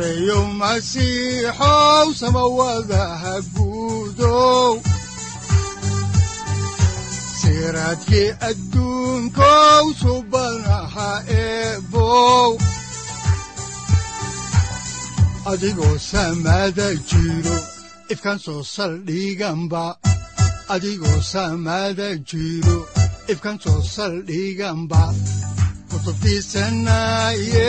sareyow masiixow samawadaha guudow siraadkii adduunkow subanaha eebow adigoo samaada jiro ifkan soo saldhiganba adigoo samaada jiro ifkan soo saldhiganba kutubtiisanaye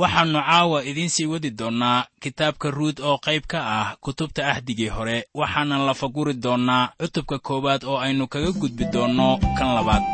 waxaannu caawa idiin sii wadi doonnaa kitaabka ruud oo qayb ka ah kutubta ahdigii hore waxaanan la faguri doonnaa cutubka koowaad oo aynu kaga gudbi doonno kan labaad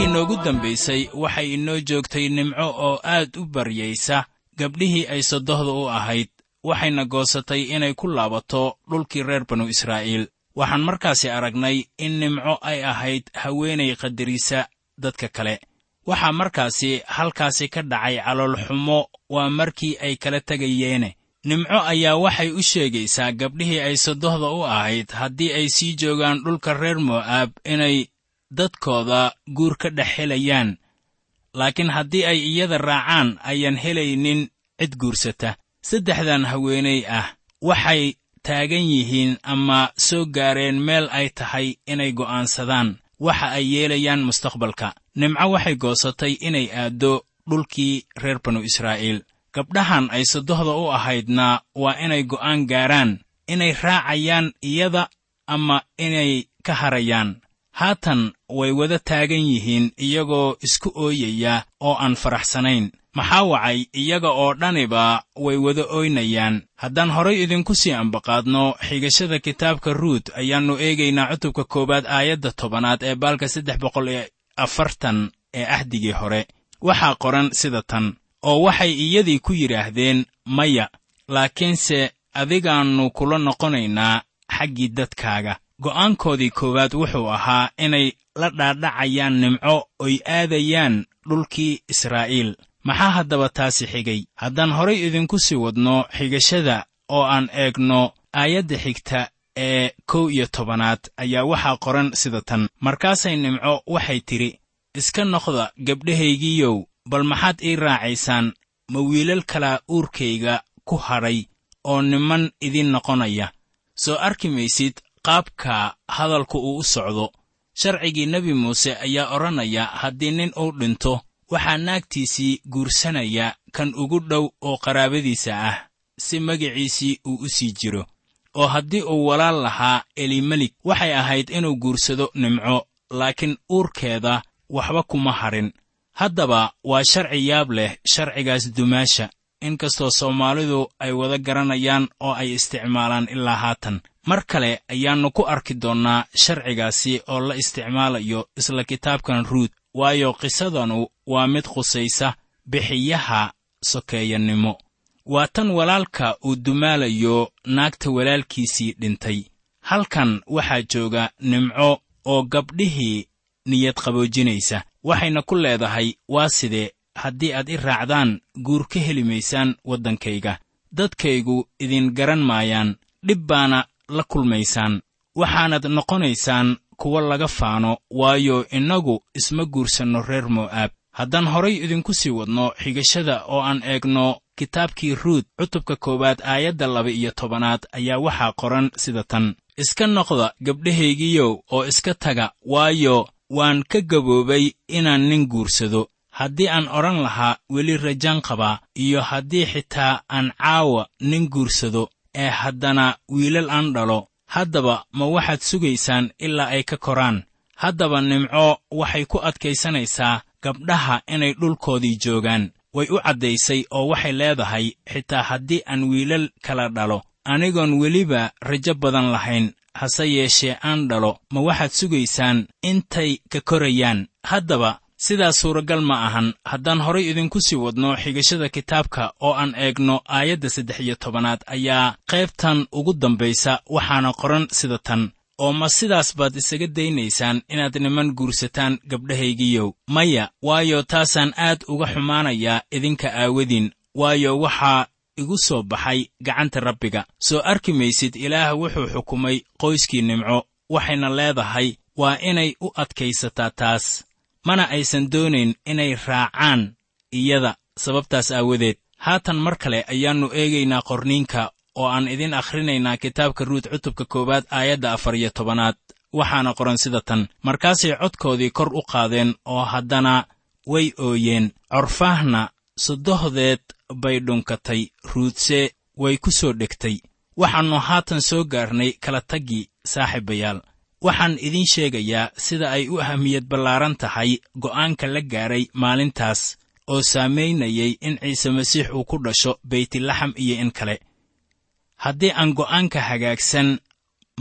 markii noogu dambaysay waxay inoo joogtay nimco oo aad u baryaysa gabdhihii ay sodohda u ahayd waxayna goosatay inay ku laabato dhulkii reer banu israa'iil. Waxaan markaasi aragnay in nimco ay ahayd haweenay qadarisa dadka kale. Waxaa markaasi halkaasi ka dhacay caloolxumo waa markii ay kala tegayeene. Nimco ayaa waxay u sheegaysaa gabdhihii ay sodohda u ahayd haddii ay sii joogaan dhulka reer mo'aab inay dadkooda guur ka dhex helayaan. Laakiin haddii ay iyada raacaan ayaan helaynin cid guursata. Saddexdan haweenay ah waxay taagan yihiin ama soo gaareen meel ay tahay inay go'aansadaan. Waxa ay yeelayaan mustaqbalka. Nimco waxay goosatay inay aaddo dhulkii reer banu israa'iil. Gabdhahan ay sodohda u ahaydna waa inay go'aan gaaraan inay raacayaan iyada ama inay ka harayaan. Haatan way wada taagan yihiin iyagoo isku ooyaya oo aan faraxsanayn. Maxaa wacay? Iyaga oo dhaniba way wada ooynayaan haddaan horay idinku sii ambaqaadno xigashada kitaabka ruut ayaannu eegaynaa cutubka koowaad aayadda tobanaad ee baalka saddex boqol iyo afartan ee ahdigii hore. Waxaa qoran sida tan oo waxay iyadii ku yidhaahdeen maya laakiinse adigaannu kula noqonaynaa xaggii dadkaaga go'aankoodii koowaad wuxuu ahaa inay la dhaadhacayaan nimco oy aadayaan dhulkii israa'iil. Maxaa haddaba taasi xigay? Haddaan horay idinku sii wadno xigashada oo aan eegno aayadda xigta ee kow iyo tobanaad ayaa waxaa qoran sida tan. Markaasay nimco waxay tidhi iska noqda gabdhahaygiiyow bal maxaad ii raacaysaan? Ma wiilal kalaa uurkayga ku hadhay oo niman idiin noqonaya. Soo arki maysid qaabka hadalku uu u socdo. Sharcigii nebi muuse ayaa odhanaya haddii nin uu dhinto waxaa naagtiisii guursanaya kan ugu dhow oo qaraabadiisa ah si magiciisii uu u sii jiro. Oo haddii uu walaal lahaa elimelik waxay ahayd inuu guursado nimco laakiin uurkeeda waxba kuma hadhin haddaba waa sharci yaab leh sharcigaas dumaasha. Inkastoo soomaalidu ay wada garanayaan oo ay isticmaalaan ilaa haatan mar kale ayaannu ku arki doonnaa sharcigaasi oo la isticmaalayo isla kitaabkan ruut waayo qisadanu waa mid khusaysa bixiyaha sokeeyannimo. Waa tan walaalka uu dumaalayo naagta walaalkiisii dhintay. Halkan waxaa jooga nimco oo gabdhihii niyad qaboojinaysa. Waxayna ku leedahay waa sidee? Haddii aad i raacdaan guur ka heli maysaan waddankayga. Dadkaygu idin garan maayaan. Dhib baana la kulmaysaan waxaanad noqonaysaan kuwa laga faano waayo innagu isma guursanno reer mo'aab. Haddaan horay idinku sii wadno xigashada oo aan eegno kitaabkii ruut cutubka koowaad aayadda laba iyo tobanaad ayaa waxaa qoran sida tan. Iska noqda gabdhahaygiyow oo iska taga waayo waan ka gaboobay inaan nin guursado. Haddii aan odhan lahaa weli rajaan qabaa iyo haddii xitaa aan caawa nin guursado ee haddana wiilal aan dhalo haddaba ma waxaad sugaysaan ilaa ay ka koraan. Haddaba nimco waxay ku adkaysanaysaa gabdhaha inay dhulkoodii joogaan. Way u caddaysay oo waxay leedahay xitaa haddii aan wiilal kala dhalo anigoon weliba rajo badan lahayn hase yeeshee aan dhalo ma waxaad sugaysaan intay ka korayaan. Haddaba sidaas suuragal ma ahan. Haddaan horay idinku sii wadno xigashada kitaabka oo aan eegno aayadda saddex iyo tobanaad ayaa qaybtan ugu dambaysa waxaana qoran sida tan. Oo ma sidaas baad isaga daynaysaan inaad niman guursataan gabdhahaygiyow maya waayo taasaan aad uga xumaanayaa idinka aawadiin waayo waxaa igu soo baxay gacanta rabbiga. Soo arki maysid ilaah wuxuu xukumay qoyskii nimco. Waxayna leedahay waa inay u adkaysataa taas mana aysan doonayn inay raacaan iyada sababtaas aawadeed. Haatan mar kale ayaannu eegaynaa qorniinka oo aan idin akhrinaynaa kitaabka ruut cutubka koowaad aayadda afar iyo tobanaad. Waxaana qoran sida tan markaasay codkoodii kor u qaadeen oo haddana way ooyeen. Corfaahna sodohdeed bay dhunkatay ruutse way ku soo dhegtay. Waxaannu haatan soo gaarnay kala taggii saaxiibayaal waxaan idiin sheegayaa sida ay u ahamiyad ballaaran tahay go'aanka la gaaray maalintaas oo saamaynayay in ciise masiix uu ku dhasho beytlaxam iyo in kale. Haddii aan go'aanka hagaagsan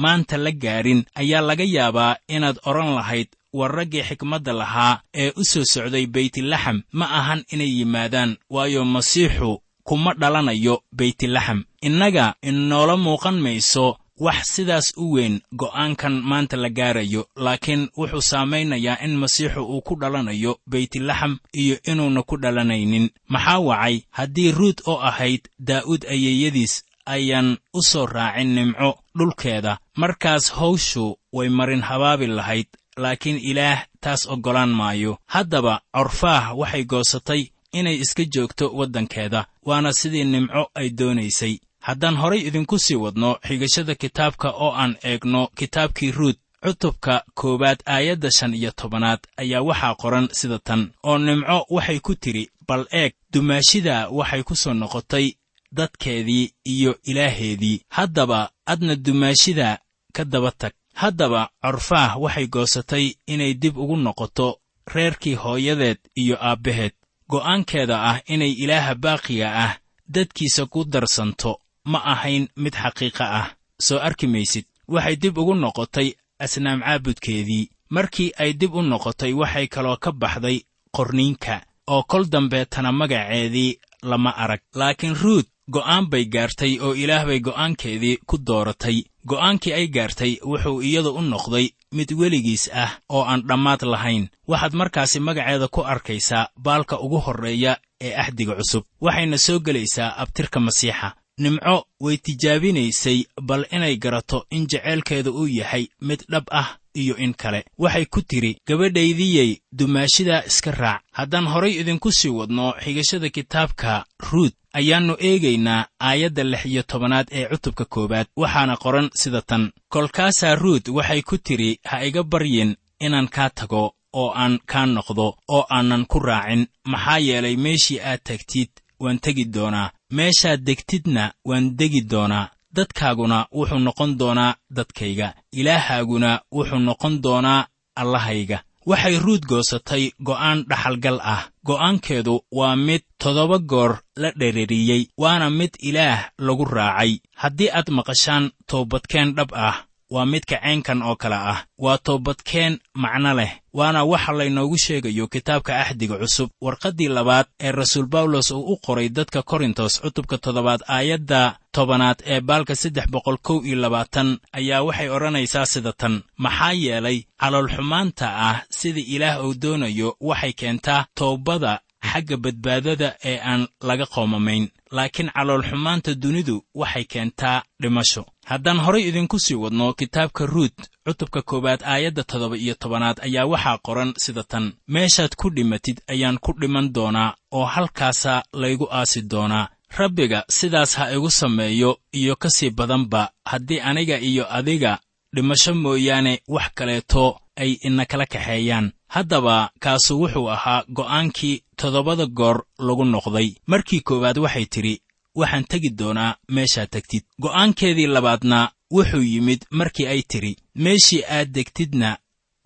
maanta la gaarin ayaa laga yaabaa inaad odhan lahayd war raggii xikmadda lahaa ee u soo socday beytlaxam ma ahan inay yimaadaan waayo masiixu kuma dhalanayo beytlaxam innaga inoola muuqan mayso wax sidaas u weyn go'aankan maanta la gaarayo laakiin wuxuu saamaynayaa in masiixu uu ku dhalanayo beytlaxam iyo inuuna ku dhalanaynin. Maxaa wacay? Haddii ruut oo ahayd daa'uud ayeeyadiis ayaan u soo raacin nimco dhulkeeda. Markaas hawshu way marin habaabi lahayd laakiin ilaah taas oggolaan maayo. Haddaba corfaah waxay goosatay inay iska joogto waddankeeda waana sidii nimco ay doonaysay haddaan horay idinku sii wadno xigashada kitaabka oo aan eegno kitaabkii ruut cutubka koowaad aayadda shan iyo tobanaad ayaa waxaa qoran sida tan. Oo nimco waxay ku tidhi bal eeg dumaashida waxay ku soo noqotay dadkeedii iyo ilaaheedii. Haddaba adna dumaashida ka daba tag. Haddaba corfaah waxay goosatay inay dib ugu noqoto reerkii hooyadeed iyo aabbaheed. Go'aankeeda ah inay ilaaha baaqiga ah dadkiisa ku darsanto ma ahayn mid xaqiiqa ah. Soo arki maysid waxay dib ugu noqotay asnaam caabudkeedii. Markii ay dib u noqotay waxay kaloo ka baxday qorniinka oo kol dambeetana magaceedii lama arag. Laakiin ruut go'aan bay gaartay oo ilaah bay go'aankeedii ku dooratay. Go'aankii ay gaartay wuxuu iyadu u noqday mid weligiis ah oo aan dhammaad lahayn. Waxaad markaasi magaceeda ku arkaysaa baalka ugu horreeya ee axdiga cusub. Waxayna soo gelaysaa abtirka masiixa nimco way tijaabinaysay bal inay garato in jaceylkeeda uu yahay mid dhab ah iyo in kale. Waxay ku tidhi gabadhaydiyey dumaashidaa iska raac. Haddaan horay idinku sii wadno xigashada kitaabka ruut ayaannu eegaynaa aayadda lix iyo tobanaad ee cutubka koowaad waxaana qoran sida tan. Kolkaasaa ruut waxay ku tidhi ha iga baryin inaan kaa tago oo aan kaa noqdo oo aanan ku raacin. Maxaa yeelay meeshii aad tagtid waan tegi doonaa meeshaad degtidna waan degi doonaa dadkaaguna wuxuu noqon doonaa dadkayga ilaahaaguna wuxuu noqon doonaa allahayga. Waxay ruud goosatay go'aan dhaxalgal ah. Go'aankeedu waa mid toddoba goor la dhereriyey waana mid ilaah lagu raacay. Haddii aad maqashaan toobadkeen dhab ah waa midka caynkan oo kale ah. Waa toobadkeen macno leh waana waxa laynoogu sheegayo kitaabka axdiga cusub. Warqaddii labaad ee rasuul bawlos uu u qoray dadka korintos cutubka toddobaad aayadda tobanaad ee baalka saddex boqol kow iyo labaatan ayaa waxay odhanaysaa sida tan. Maxaa yeelay caloolxumaanta ah sida ilaah uu doonayo waxay keentaa toobada xagga badbaadada ee aan laga qoomamayn laakiin caloolxumaanta dunidu waxay keentaa dhimasho. Haddaan horay idinku sii wadno kitaabka ruut cutubka koowaad aayadda toddoba iyo tobanaad ayaa waxaa qoran sida tan. Meeshaad ku dhimatid ayaan ku dhiman doonaa oo halkaasaa laygu aasi doonaa. Rabbiga sidaas ha igu sameeyo iyo ka sii badanba haddii aniga iyo adiga dhimasho mooyaane wax kaleeto ay inakala kaxeeyaan. Haddaba kaasu wuxuu ahaa go'aankii toddobada goor lagu noqday. Markii koowaad waxay tidhi waxaan tegi doonaa meeshaad tegtid go'aankeedii labaadna wuxuu yimid markii ay tidhi meeshii aad degtidna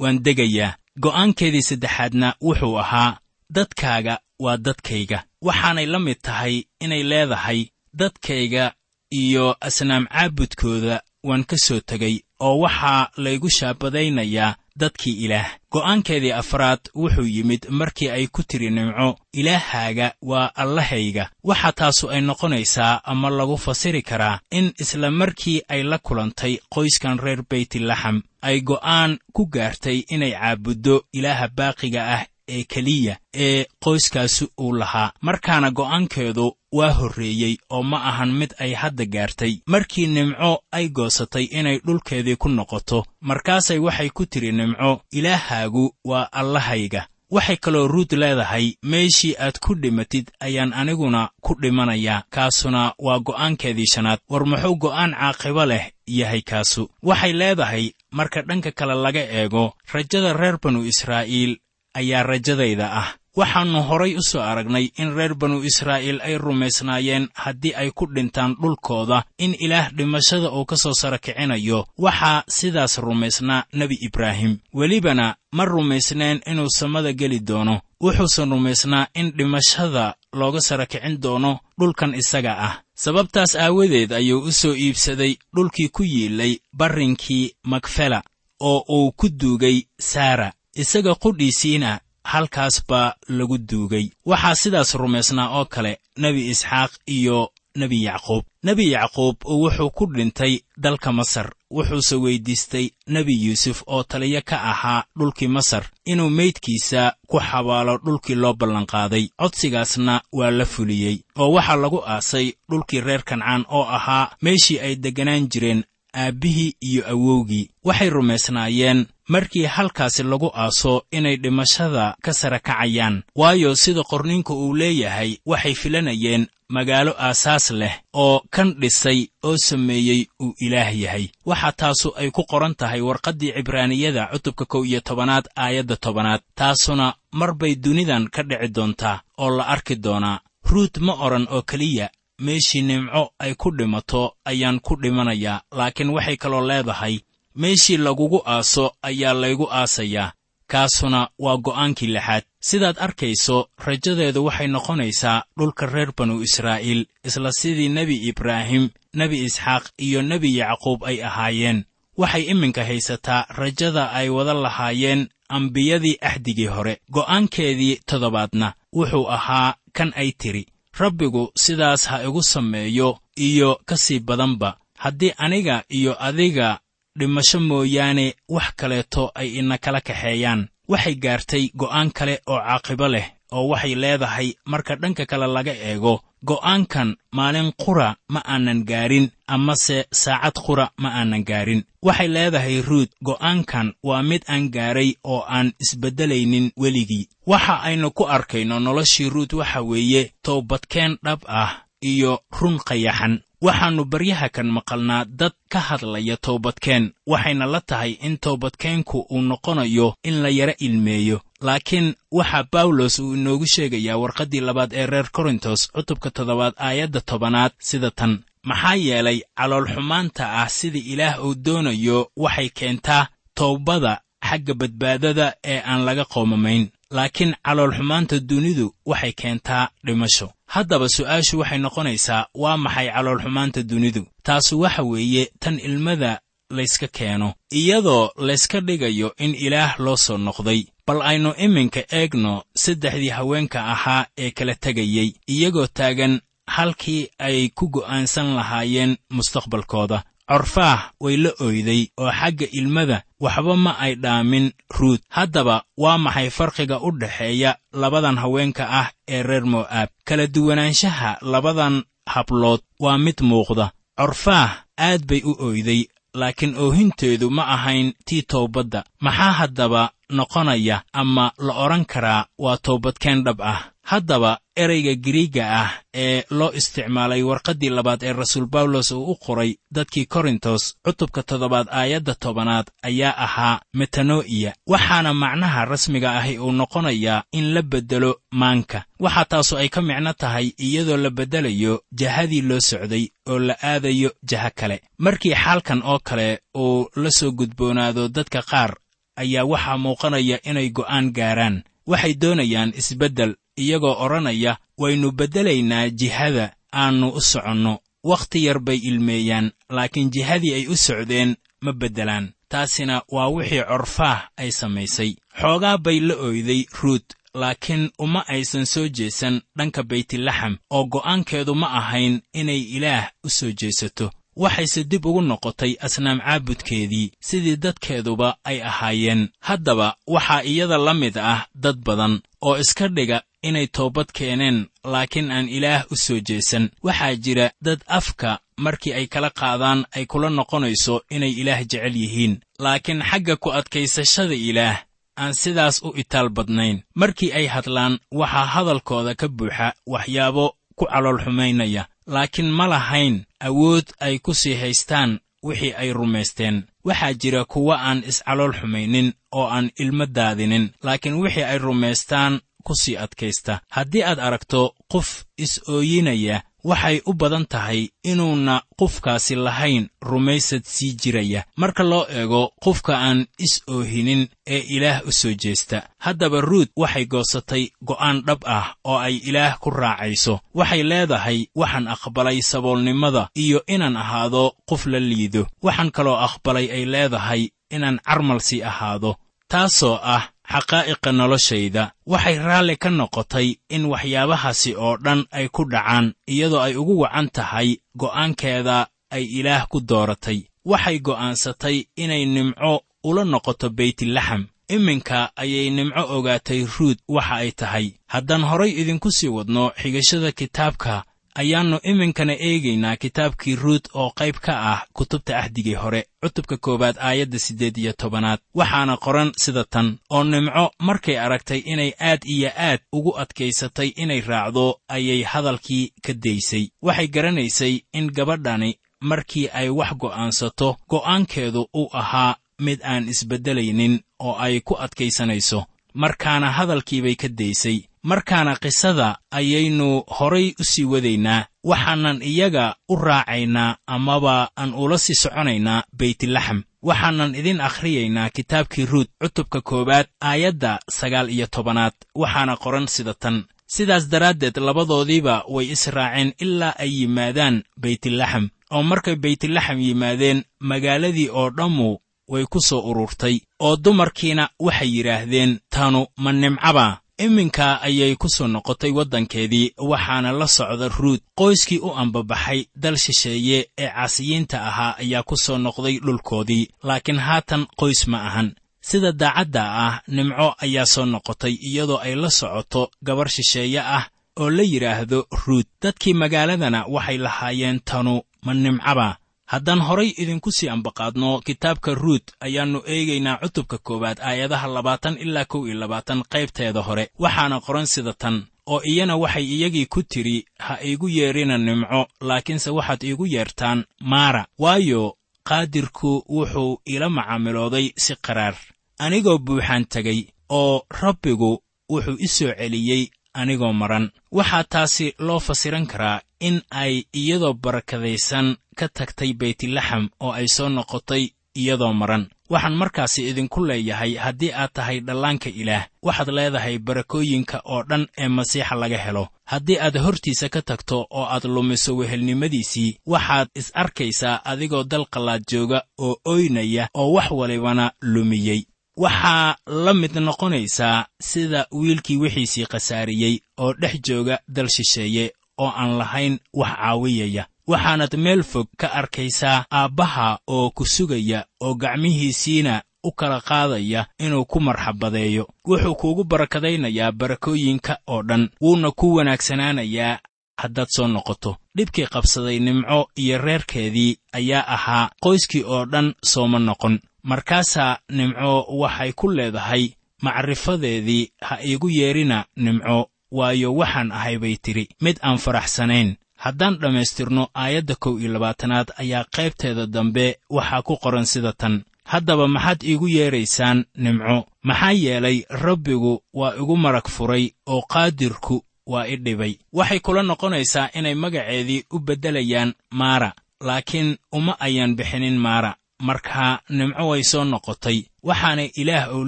waan degayaa. Go'aankeedii saddexaadna wuxuu ahaa dadkaaga waa dadkayga. Waxaanay la mid tahay inay leedahay dadkayga iyo asnaam caabudkooda waan ka soo tegay oo waxaa laygu shaabadaynayaa dadkii ilaah. Go'aankeedii afraad wuxuu yimid markii ay ku tiri nimco ilaahaaga waa allahayga. Waxa taasu ay noqonaysaa ama lagu fasiri karaa in isla markii ay la kulantay qoyskan reer beytlaxam ay go'aan ku gaartay inay caabuddo ilaaha baaqiga ah ee keliya ee qoyskaasi uu lahaa. Markaana go'aankeedu waa horreeyey oo ma ahan mid ay hadda gaartay. Markii nimco ay goosatay inay dhulkeedii ku noqoto markaasay waxay ku tidhi nimco ilaahaagu waa allahayga. Waxay kaloo ruut leedahay meeshii aad ku dhimatid ayaan aniguna ku dhimanayaa kaasuna waa go'aankeedii shanaad. War muxuu go'aan caaqibo leh yahay kaasu? Waxay leedahay marka dhanka kale laga eego rajada reer banu israa'iil ayaa rajadayda ah. Waxaannu horay u soo aragnay in reer banu israa'iil ay rumaysnaayeen haddii ay ku dhintaan dhulkooda in ilaah dhimashada uu ka soo sara kicinayo. Waxaa sidaas rumaysnaa nebi ibraahim. Welibana ma rumaysneen inuu samada geli doono. Wuxuusan rumaysnaa in dhimashada looga sara kicin doono dhulkan isaga ah. Sababtaas aawadeed ayuu u soo iibsaday dhulkii ku yiilay barrinkii makfela oo uu ku duugay saara isaga qudhiisiina halkaas baa lagu duugay. Waxaa sidaas rumaysnaa oo kale nebi isxaaq iyo nebi yacquub. Nebi yacquub wuxuu ku dhintay dalka masar. Wuxuuse weyddiistay nebi yuusuf oo taliyo ka ahaa dhulkii masar inuu meydkiisa ku xabaalo dhulkii loo ballanqaaday. Codsigaasna waa la fuliyey oo waxaa lagu aasay dhulkii reer kancaan oo ahaa meeshii ay degganaan jireen aabbihii iyo awowgii. Waxay rumaysnaayeen markii halkaasi lagu aaso inay dhimashada ka sara kacayaan. Waayo sida qorniinku uu leeyahay waxay filanayeen magaalo aasaas leh oo kan dhisay oo sameeyey uu ilaah yahay. Waxaa taasu ay ku qoran tahay warqaddii cibraaniyada cutubka kow iyo tobanaad aayadda tobanaad. Taasuna mar bay dunidan ka dhici doontaa oo la arki doonaa. Ruut ma odhan oo keliya meeshii nimco ay ku dhimato ayaan ku dhimanayaa laakiin waxay kaloo leedahay meeshii lagugu aaso ayaa laygu aasayaa. Kaasuna waa go'aankii lixaad. Sidaad arkayso rajadeedu waxay noqonaysaa dhulka reer banu israa'iil isla sidii nebi ibraahim nebi isxaaq iyo nebi yacquub ay ahaayeen. Waxay iminka haysataa rajada ay wada lahaayeen ambiyadii axdigii hore. Go'aankeedii toddobaadna wuxuu ahaa kan ay tidhi rabbigu sidaas ha igu sameeyo iyo ka sii badanba. Haddii aniga iyo adiga dhimasho mooyaane wax kaleeto ay ina kala kaxeeyaan. Waxay gaartay go'aan kale oo caaqibo leh oo waxay leedahay marka dhanka kale laga eego go'aankan maalin qura ma aanan gaarin amase saacad qura ma aanan gaarin. Waxay leedahay ruud go'aankan waa mid aan gaaray oo aan isbeddelaynin weligii. Waxa aynu ku arkayno noloshii ruud waxa weeye toobadkeen dhab ah iyo run qayaxan. Waxaannu baryaha kan maqalnaa dad ka hadlaya toobadkeen waxayna la tahay in toobadkeenku uu noqonayo in la yara ilmeeyo laakiin waxaa bawlos uu inoogu sheegayaa warqaddii labaad ee reer korintos cutubka toddobaad aayadda tobanaad sida tan maxaa yeelay caloolxumaanta ah sida ilaah uu doonayo waxay keentaa toobada xagga badbaadada ee aan laga qoomamayn. Laakiin caloolxumaanta dunidu waxay keentaa dhimasho. Haddaba su'aashu waxay noqonaysaa waa maxay caloolxumaanta dunidu? Taasu waxa weeye tan ilmada layska keeno iyadoo layska dhigayo in ilaah loo soo noqday. Bal aynu iminka eegno saddexdii haweenka ahaa ee kala tegayey iyagoo taagan halkii ay ku go'aansan lahaayeen mustaqbalkooda. Corfaah way la oyday oo xagga ilmada waxba ma ay dhaamin ruud. Haddaba waa maxay farqiga u dhexeeya labadan haweenka ah ee reer mo'aab? Kala duwanaanshaha labadan hablood waa mid muuqda. Corfaah aad bay u oyday laakiin oohinteedu ma ahayn tii toobadda maxaa haddaba noqonaya ama la odhan karaa waa toobadkeen dhab ah. Haddaba ereyga giriigga ah ee loo isticmaalay warqaddii labaad ee rasuul bawlos uu u qoray dadkii korintos cutubka toddobaad aayadda tobanaad ayaa ahaa metano'iya waxaana macnaha rasmiga ahi uu noqonayaa in la beddelo maanka. Waxaa taasu ay ka micno tahay iyadoo la beddelayo jahadii loo socday oo la aadayo jaha kale. Markii xaalkan oo kale uu la soo gudboonaado dadka qaar ayaa waxaa muuqanaya inay go'aan gaaraan. Waxay doonayaan isbeddel iyagoo odhanaya waynu beddelaynaa jihada aannu u soconno. Wakhti yar bay ilmeeyaan laakiin jihadii ay u socdeen ma beddelaan. Taasina waa wixii corfaah ay samaysay. Xoogaa bay la oyday ruud laakiin uma aysan soo jeesan dhanka baytlaxam oo go'aankeedu ma ahayn inay ilaah u soo jeesato waxayse dib ugu noqotay asnaam caabudkeedii sidii dadkeeduba ay ahaayeen. Haddaba waxaa iyada la mid ah dad badan oo iska dhiga inay toobad keeneen laakiin aan ilaah u soo jeesan. Waxaa jira dad afka markii ay kala qaadaan ay kula noqonayso inay ilaah jecel yihiin. Laakiin xagga ku adkaysashada ilaah aan sidaas u itaal badnayn. Markii ay hadlaan waxaa hadalkooda ka buuxa waxyaabo ku caloolxumaynaya laakiin ma lahayn awood ay ku sii haystaan wixii ay rumaysteen. Waxaa jira kuwa aan iscalool xumaynin oo aan ilmo daadinin laakiin wixii ay rumaystaan ku sii adkaysta. Haddii aad aragto qof is-ooyinaya waxay u badan tahay inuuna qofkaasi lahayn rumaysad sii jiraya. Marka loo eego qofka aan is-oohinin ee ilaah u soo jeesta haddaba ruud waxay goosatay go'aan dhab ah oo ay ilaah ku raacayso. Waxay leedahay waxaan aqbalay saboolnimada iyo inaan ahaado qof la liido. Waxaan kaloo aqbalay ay leedahay inaan carmal sii ahaado taasoo ah xaqaa'iqa noloshayda waxay raalli ka noqotay in waxyaabahaasi oo dhan ay ku dhacaan iyadoo ay ugu wacan tahay go'aankeeda ay ilaah ku dooratay. Waxay go'aansatay inay nimco ula noqoto beytlaxam. Iminka ayay nimco ogaatay ruud waxa ay tahay. Haddaan horay idinku sii wadno xigashada kitaabka ayaannu iminkana eegaynaa kitaabkii ruud oo qayb ka ah kutubta ahdigii hore cutubka koowaad aayadda siddeed iyo tobanaad. Waxaana qoran sida tan oo nimco markay aragtay inay aad iyo aad ugu adkaysatay inay raacdo ayay hadalkii ka daysay. Waxay garanaysay in gabadhani markii ay wax go'aansato go'aankeedu uu ahaa mid aan isbeddelaynin oo ay ku adkaysanayso. Markaana hadalkiibay ka daysay markaana qisada ayaynu horay u sii wadaynaa. Waxaanan iyaga u raacaynaa amaba aan ula sii soconaynaa beytlaxam. Waxaanan idin akhriyaynaa kitaabkii ruut cutubka koowaad aayadda sagaal iyo tobanaad. Waxaana qoran sida tan. Sidaas daraaddeed labadoodiiba way israaceen ilaa ay yimaadaan beytlaxam. Oo markay beytlaxam yimaadeen magaaladii oo dhammu way ku soo ururtay. Oo dumarkiina waxay yidhaahdeen tanu ma nimcaba iminka ayay ku soo noqotay waddankeedii waxaana la socda ruut qoyskii u ambabaxay dal shisheeye ee caasiyiinta ahaa ayaa ku soo noqday dhulkoodii. Laakiin haatan qoys ma ahan. Sida daacadda ah nimco ayaa soo noqotay iyadoo ay la socoto gabar shisheeye ah oo la yidhaahdo ruut. Dadkii magaaladana waxay lahaayeen tanu ma nimcaba haddaan horay idinku sii ambaqaadno kitaabka ruut ayaannu eegaynaa cutubka koowaad aayadaha labaatan ilaa kow iyo labaatan qaybteeda hore. Waxaana qoran sida tan oo iyana waxay iyagii ku tidhi ha iigu yeedhina nimco laakiinse waxaad iigu yeertaan maara waayo qaadirku wuxuu ila macaamilooday si qaraar. Anigoo buuxaan tegay oo rabbigu wuxuu i soo celiyey anigoo maran. Waxaa taasi loo fasiran karaa in ay iyadoo barakadaysan ka tagtay beytlaxam oo ay soo noqotay iyadoo maran. Waxaan markaasi idinku leeyahay haddii aad tahay dhallaanka ilaah waxaad leedahay barakooyinka oo dhan ee masiixa laga helo. Haddii aad hortiisa ka tagto oo aad lumiso wehelnimadiisii waxaad is arkaysaa adigoo dal qallaad jooga oo oynaya oo wax walibana lumiyey waxaa la mid noqonaysaa sida wiilkii wixiisii khasaariyey oo dhex jooga dal shisheeye oo aan lahayn wax caawiyaya. Waxaanad meel fog ka arkaysaa aabbaha oo ku sugaya oo gacmihiisiina u kala qaadaya inuu ku marxabadeeyo. Wuxuu kuugu barakadaynayaa barakooyinka oo dhan wuuna ku wanaagsanaanayaa haddaad soo noqoto. Dhibkii qabsaday nimco iyo reerkeedii ayaa ahaa qoyskii oo dhan sooma noqon markaasaa nimco waxay ku leedahay macrifadeedii ha iigu yeedhina nimco waayo waxaan ahay bay tidhi mid aan faraxsanayn. Haddaan dhammaystirno aayadda kow iyo labaatanaad ayaa qaybteeda dambe waxaa ku qoran sida tan. Haddaba maxaad iigu yeedraysaan nimco? Maxaa yeelay rabbigu waa igu marag furay oo qaadirku waa i dhibay. Waxay kula noqonaysaa inay magaceedii u beddelayaan maara laakiin uma ayaan bixinin maara markaa nimco way soo noqotay. Waxaana ilaah uu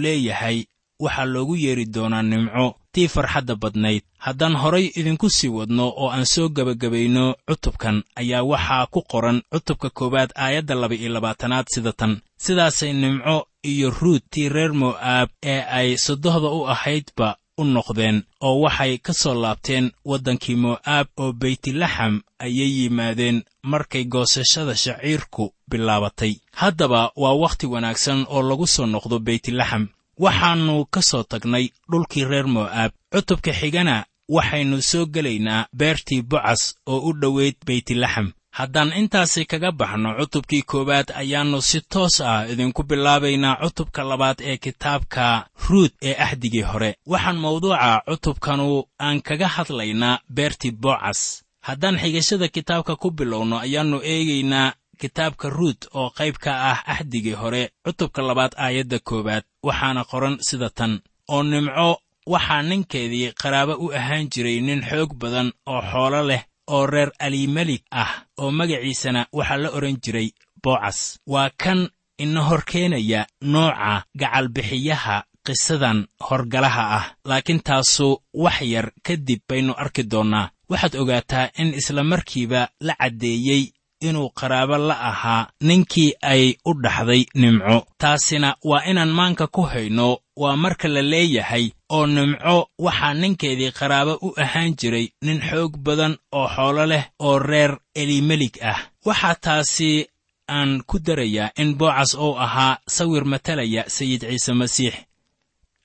leeyahay waxaa loogu yeedhi doonaa nimco tii farxadda badnayd. Haddaan horay idinku sii wadno oo aan soo gebagabayno cutubkan ayaa waxaa ku qoran cutubka koowaad aayadda laba-iyo labaatanaad sida tan. Sidaasay nimco iyo ruut tii reer mo'aab ee ay sodohda u ahaydba u noqdeen oo waxay ka soo laabteen waddankii mo'aab oo beytlaxam ayay yimaadeen markay goosashada shaciirku bilaabatay. Haddaba waa wakhti wanaagsan oo lagu soo noqdo beytlaxam. Waxaannu ka soo tagnay dhulkii reer mo'aab. Cutubka xigana waxaynu soo gelaynaa beertii bocas oo u dhoweyd beytlaxam haddaan intaasi kaga baxno cutubkii koowaad ayaannu si toos ah idinku bilaabaynaa cutubka labaad ee kitaabka ruut ee axdigii hore. Waxaan mawduuca cutubkanu aan kaga hadlaynaa beertii bocas haddaan xigashada kitaabka ku bilowno ayaannu eegaynaa kitaabka ruut oo qayb ka ah axdigii hore cutubka labaad aayadda koowaad. Waxaana qoran sida tan oo nimco waxaa ninkeedii qaraabo u ahaan jiray nin xoog badan oo xoolo leh oo reer alimelik ah oo magaciisana waxaa la odhan jiray boocas waa kan ina hor keenaya nooca gacalbixiyaha qisadan horgalaha ah. Laakiin taasu wax yar kadib baynu arki doonnaa waxaad ogaataa in isla markiiba la caddeeyey inuu qaraabo la ahaa ninkii ay u dhaxday nimco. Taasina waa inaan maanka ku hayno waa marka la leeyahay oo nimco waxaa ninkeedii qaraabo u ahaan jiray nin xoog badan oo xoolo leh oo reer elimelig ah. Waxaa taasi aan ku darayaa in boocas uu ahaa sawir matalaya sayid ciise masiix.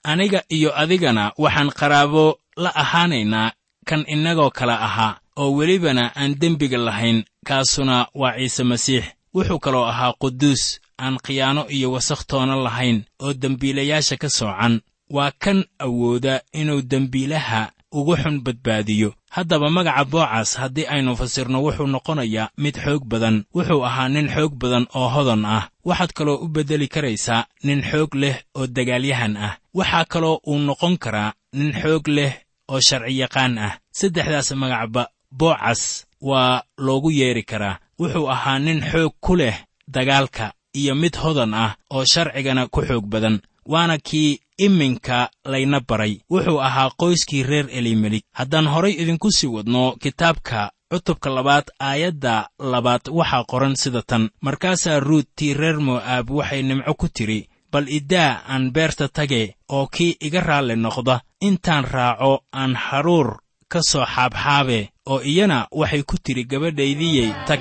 Aniga iyo adigana waxaan qaraabo la ahaanaynaa kan innagoo kale ahaa oo welibana aan dembiga lahayn kaasuna waa ciise masiix. Wuxuu kaloo ahaa quduus aan khiyaano iyo wasakh toona lahayn oo dembiilayaasha ka soocan. Waa kan awooda inuu dembiilaha ugu xun badbaadiyo. Haddaba magaca boocas haddii aynu fasirno wuxuu noqonayaa mid xoog badan. Wuxuu ahaa nin xoog badan oo hodan ah. Waxaad kaloo u beddeli karaysaa nin xoog leh oo dagaalyahan ah. Waxaa kaloo uu noqon karaa nin xoog leh oo sharciyaqaan ah. Saddexdaas magacba boocas waa loogu yeedhi karaa. Wuxuu ahaa nin xoog ku leh dagaalka iyo mid hodan ah oo sharcigana ku xoog badan waana kii iminka layna baray. Wuxuu ahaa qoyskii reer elimelik haddaan horay idinku sii wadno kitaabka cutubka labaad aayadda labaad waxaa qoran sida tan. Markaasaa ruut tii reer mo'aab waxay nimco ku tidhi bal iddaa aan beerta tage oo kii iga raalli noqda intaan raaco aan haruur ka soo xaabxaabe oo iyana waxay ku tidhi gabadhaydiyey tag